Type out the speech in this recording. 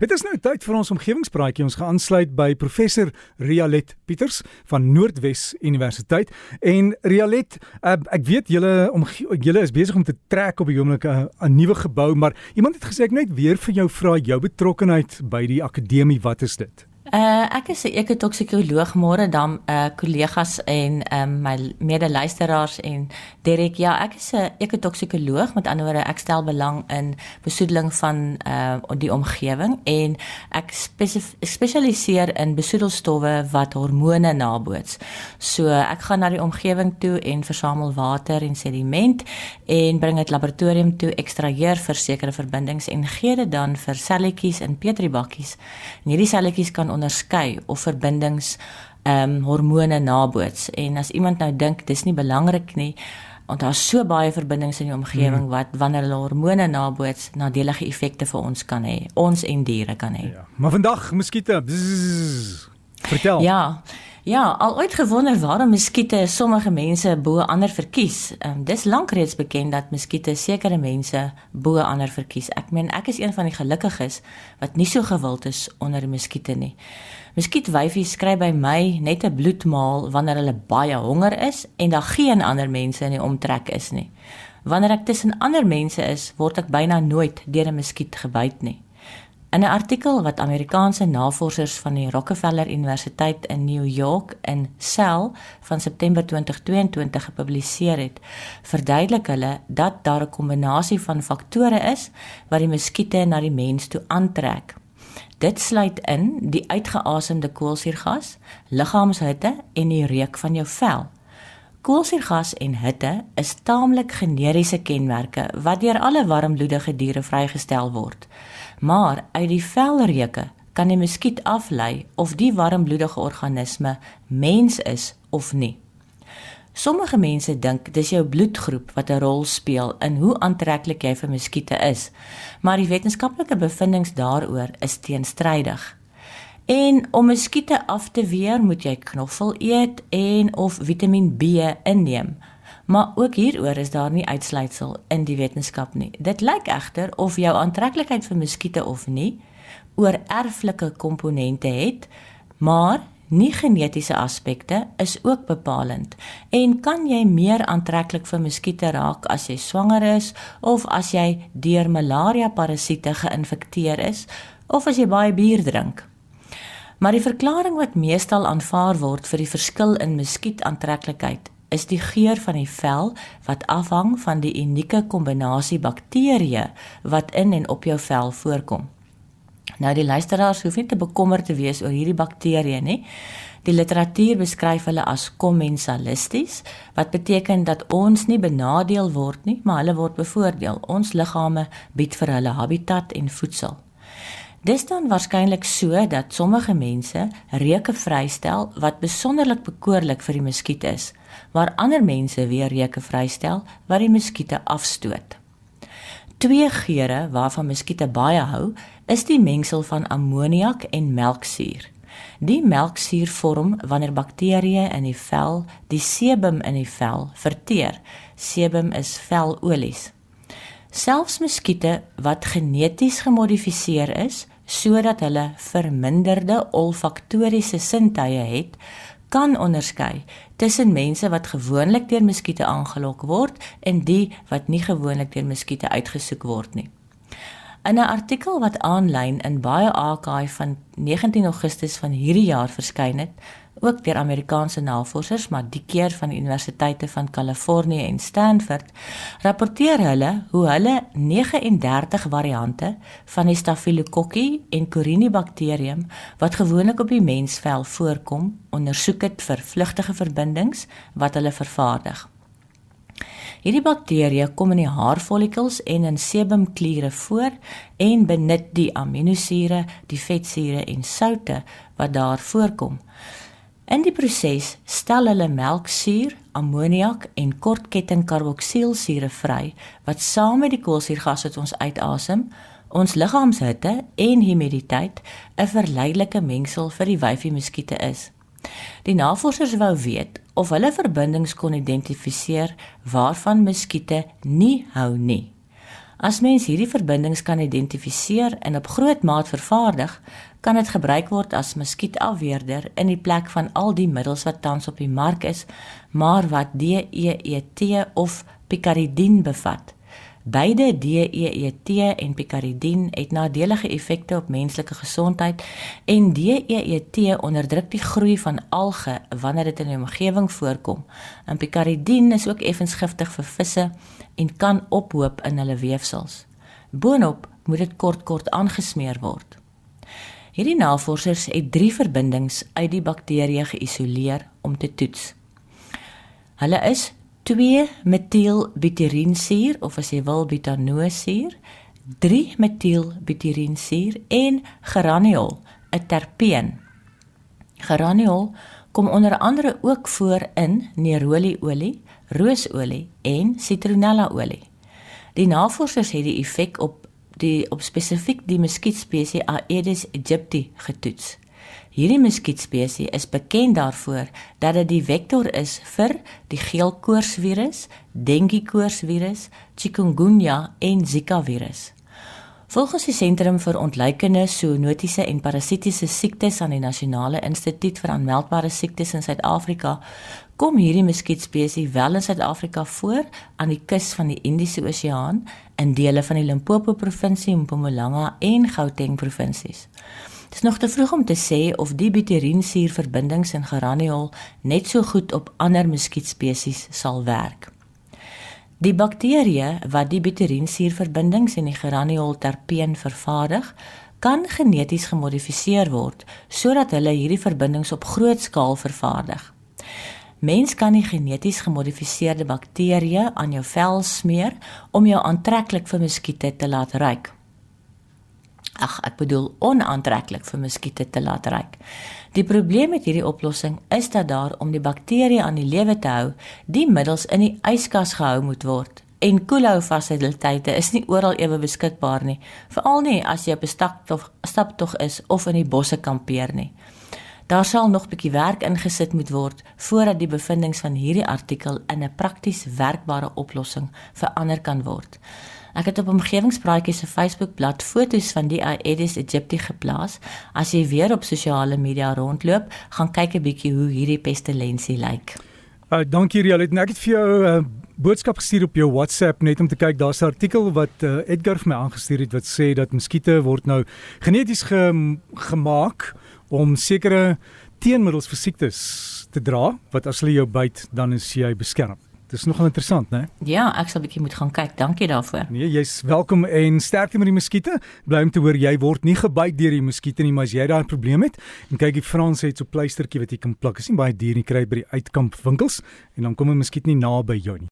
Dit is nou tyd vir ons omgewingspraatjie. Ons gaan aansluit by professor Rialet Pieters van Noordwes Universiteit. En Rialet, uh, ek weet julle julle is besig om te trek op die oomblik 'n uh, nuwe gebou, maar iemand het gesê ek net weer vir jou vra jou betrokkeheid by die akademie. Wat is dit? Uh ek is 'n ekotoksikoloog môre dan uh kollegas en um my medeluisteraars en Derek ja ek is 'n ekotoksikoloog met ander woorde ek stel belang in besoedeling van uh die omgewing en ek spesialiseer in besoedelstowwe wat hormone naboots. So ek gaan na die omgewing toe en versamel water en sediment en bring dit laboratorium toe ekstraheer vir sekere verbindings en gee dit dan vir selletjies in petribakkies. En hierdie selletjies kan onderskei of verbindings ehm um, hormone naboots. En as iemand nou dink dis nie belangrik nie want daar's so baie verbindings in die omgewing hmm. wat wanneer hulle hormone naboots nadelige effekte vir ons kan hê ons en diere kan hê. Ja. Maar vandag muskiete. Vertel. Ja Ja, al ooit gewonder waarom muskiete sommige mense bo ander verkies. Um, dis lank reeds bekend dat muskiete sekere mense bo ander verkies. Ek meen ek is een van die gelukkiges wat nie so gewild is onder muskiete nie. Muskietwyfie skryf by my net 'n bloedmaal wanneer hulle baie honger is en daar geen ander mense in die omtrek is nie. Wanneer ek tussen ander mense is, word ek byna nooit deur 'n muskiet gebyt nie. In 'n artikel wat Amerikaanse navorsers van die Rockefeller Universiteit in New York in Cell van September 2022 gepubliseer het, verduidelik hulle dat daar 'n kombinasie van faktore is wat die muskiete na die mens toe aantrek. Dit sluit in die uitgeasemde koolsuurgas, liggaamshitte en die reuk van jou vel. Koolsuurgas en hitte is taamlik generiese kenmerke wat deur alle warmbloedige diere vrygestel word maar uit die velreuke kan die muskiet aflei of die warmbloedige organisme mens is of nie. Sommige mense dink dis jou bloedgroep wat 'n rol speel in hoe aantreklik jy vir muskiete is, maar die wetenskaplike bevindinge daaroor is teenstrydig. En om muskiete af te weer, moet jy knoffel eet en of Vitamiin B inneem. Maar ook hieroor is daar nie uitsluitsel in die wetenskap nie. Dit lyk egter of jou aantreklikheid vir muskiete of nie oor erflike komponente het, maar nie genetiese aspekte is ook bepalend. En kan jy meer aantreklik vir muskiete raak as jy swanger is of as jy deur malaria parasiete geïnfekteer is of as jy baie bier drink? Maar die verklaring wat meestal aanvaar word vir die verskil in muskiet aantreklikheid is die geur van die vel wat afhang van die unieke kombinasie bakterieë wat in en op jou vel voorkom. Nou die luisteraars hoef nie te bekommerd te wees oor hierdie bakterieë nie. Die literatuur beskryf hulle as kommensalisties wat beteken dat ons nie benadeel word nie, maar hulle word bevoordeel. Ons liggame bied vir hulle habitat en voedsel. Dis dan waarskynlik so dat sommige mense reuke vrystel wat besonderlik bekoorlik vir die muskiet is, waar ander mense weer reuke vrystel wat die muskiete afstoot. Twee geure waarvan muskiete baie hou, is die mengsel van ammoniak en melksuur. Die melksuur vorm wanneer bakterieë in die vel die sebum in die vel verteer. Sebum is velolies. Selfs muskiete wat geneties gemodifiseer is sodat hulle verminderde olfaktoriese sintuie het, kan onderskei tussen mense wat gewoonlik deur muskiete aangelok word en die wat nie gewoonlik deur muskiete uitgesoek word nie. In 'n artikel wat aanlyn in baie archive van 19 Augustus van hierdie jaar verskyn het, ook deur Amerikaanse navorsers, maar die keer van die universiteite van Kalifornië en Stanford, rapporteer hulle hoe hulle 39 variante van die Staphylococcus en Corynebacterium wat gewoonlik op die mensvel voorkom, ondersoek het vir vlugtige verbindings wat hulle vervaardig. Hierdie bakterieë kom in die haarfollikels en in sebumkliere voor en benut die aminosure, die vetsure en soutte wat daar voorkom. In die proses stel hulle melksuur, ammoniak en kortketting karboksielsure vry wat saam met die koolsuurgas wat ons uitasem, ons liggaamshitte en humiditeit 'n verleidelike mengsel vir die wyfie muskiete is. Die navorsers wou weet of hulle verbindings kon identifiseer waarvan muskiete nie hou nie. As mens hierdie verbindings kan identifiseer en op groot maat vervaardig, kan dit gebruik word as muskietafweerder in die plek van al die middels wat tans op die mark is, maar wat DEET of picaridin bevat. Beide DEET en picaridin het nadelige effekte op menslike gesondheid en DEET onderdruk die groei van alge wanneer dit in die omgewing voorkom. En picaridin is ook effens giftig vir visse en kan ophoop in hulle weefsels. Boonop moet dit kort kort aangesmeer word. Hierdie navorsers het 3 verbindings uit die bakterie geïsoleer om te toets. Hulle is 2-metielbutyriensuur of as jy wil butanoosuur, 3-metielbutyriensuur en geraniol, 'n terpeen. Geraniol kom onder andere ook voor in nerolieolie, roosolie en citronellaolie. Die navorsers het die effek op die op spesifiek die muskietspesie Aedes aegypti getoets. Hierdie muskietspesie is bekend daarvoor dat dit die vektor is vir die geelkoorsvirus, dengue koorsvirus, chikungunya en zika virus. Volgens die Sentrum vir Ontluikende, Zoonotiese en Parasitiese Siektes aan die Nasionale Instituut vir Aanmeldbare Siektes in Suid-Afrika, kom hierdie muskietspesie wel in Suid-Afrika voor aan die kus van die Indiese Oseaan in dele van die Limpopo provinsie, Mpumalanga en Gauteng provinsies. Dit is nog te vroeg om te sê of die butyriensuurverbindings in geraniol net so goed op ander muskietspesies sal werk. Die bakterieë wat die butyriensuurverbindings in die geraniol terpeen vervaardig, kan geneties gemodifiseer word sodat hulle hierdie verbindings op groot skaal vervaardig. Mens kan die geneties gemodifiseerde bakterieë aan jou vel smeer om jou aantreklik vir muskiete te laat ruik ag ek bedoel onaantreklik vir muskiete te laat ruik. Die probleem met hierdie oplossing is dat daar om die bakterieë aan die lewe te hou, die middels in die yskas gehou moet word. En koelhou fasiliteite is nie oral ewe beskikbaar nie, veral nie as jy op 'n staptog staptog is of in die bosse kampeer nie. Daar sal nog 'n bietjie werk ingesit moet word voordat die bevindinge van hierdie artikel in 'n prakties werkbare oplossing verander kan word. Ek het op omgewingspraatjies se Facebookblad foto's van die Aedes aegypti geplaas. As jy weer op sosiale media rondloop, gaan kyk 'n bietjie hoe hierdie pestilensie lyk. Uh dankie Riel, ek het vir jou 'n uh, boodskap gestuur op jou WhatsApp net om te kyk. Daar's 'n artikel wat uh, Edgar vir my aangestuur het wat sê dat muskiete word nou geneties ge gemaak om sekere teenmiddels vir siektes te dra wat as hulle jou byt, dan is jy beskerm. Dis nogal interessant, né? Ja, ek sal 'n bietjie moet gaan kyk. Dankie daarvoor. Nee, jy's welkom en sterkte met die muskiete. Bly om te hoor jy word nie gebyt deur die muskiete nie, maar as jy daai probleem het, en kyk die Frans het so pleistertjie wat jy kan pluk. Is nie baie duur nie, kry by die uitkamp winkels en dan kom 'n muskiet nie naby jou nie.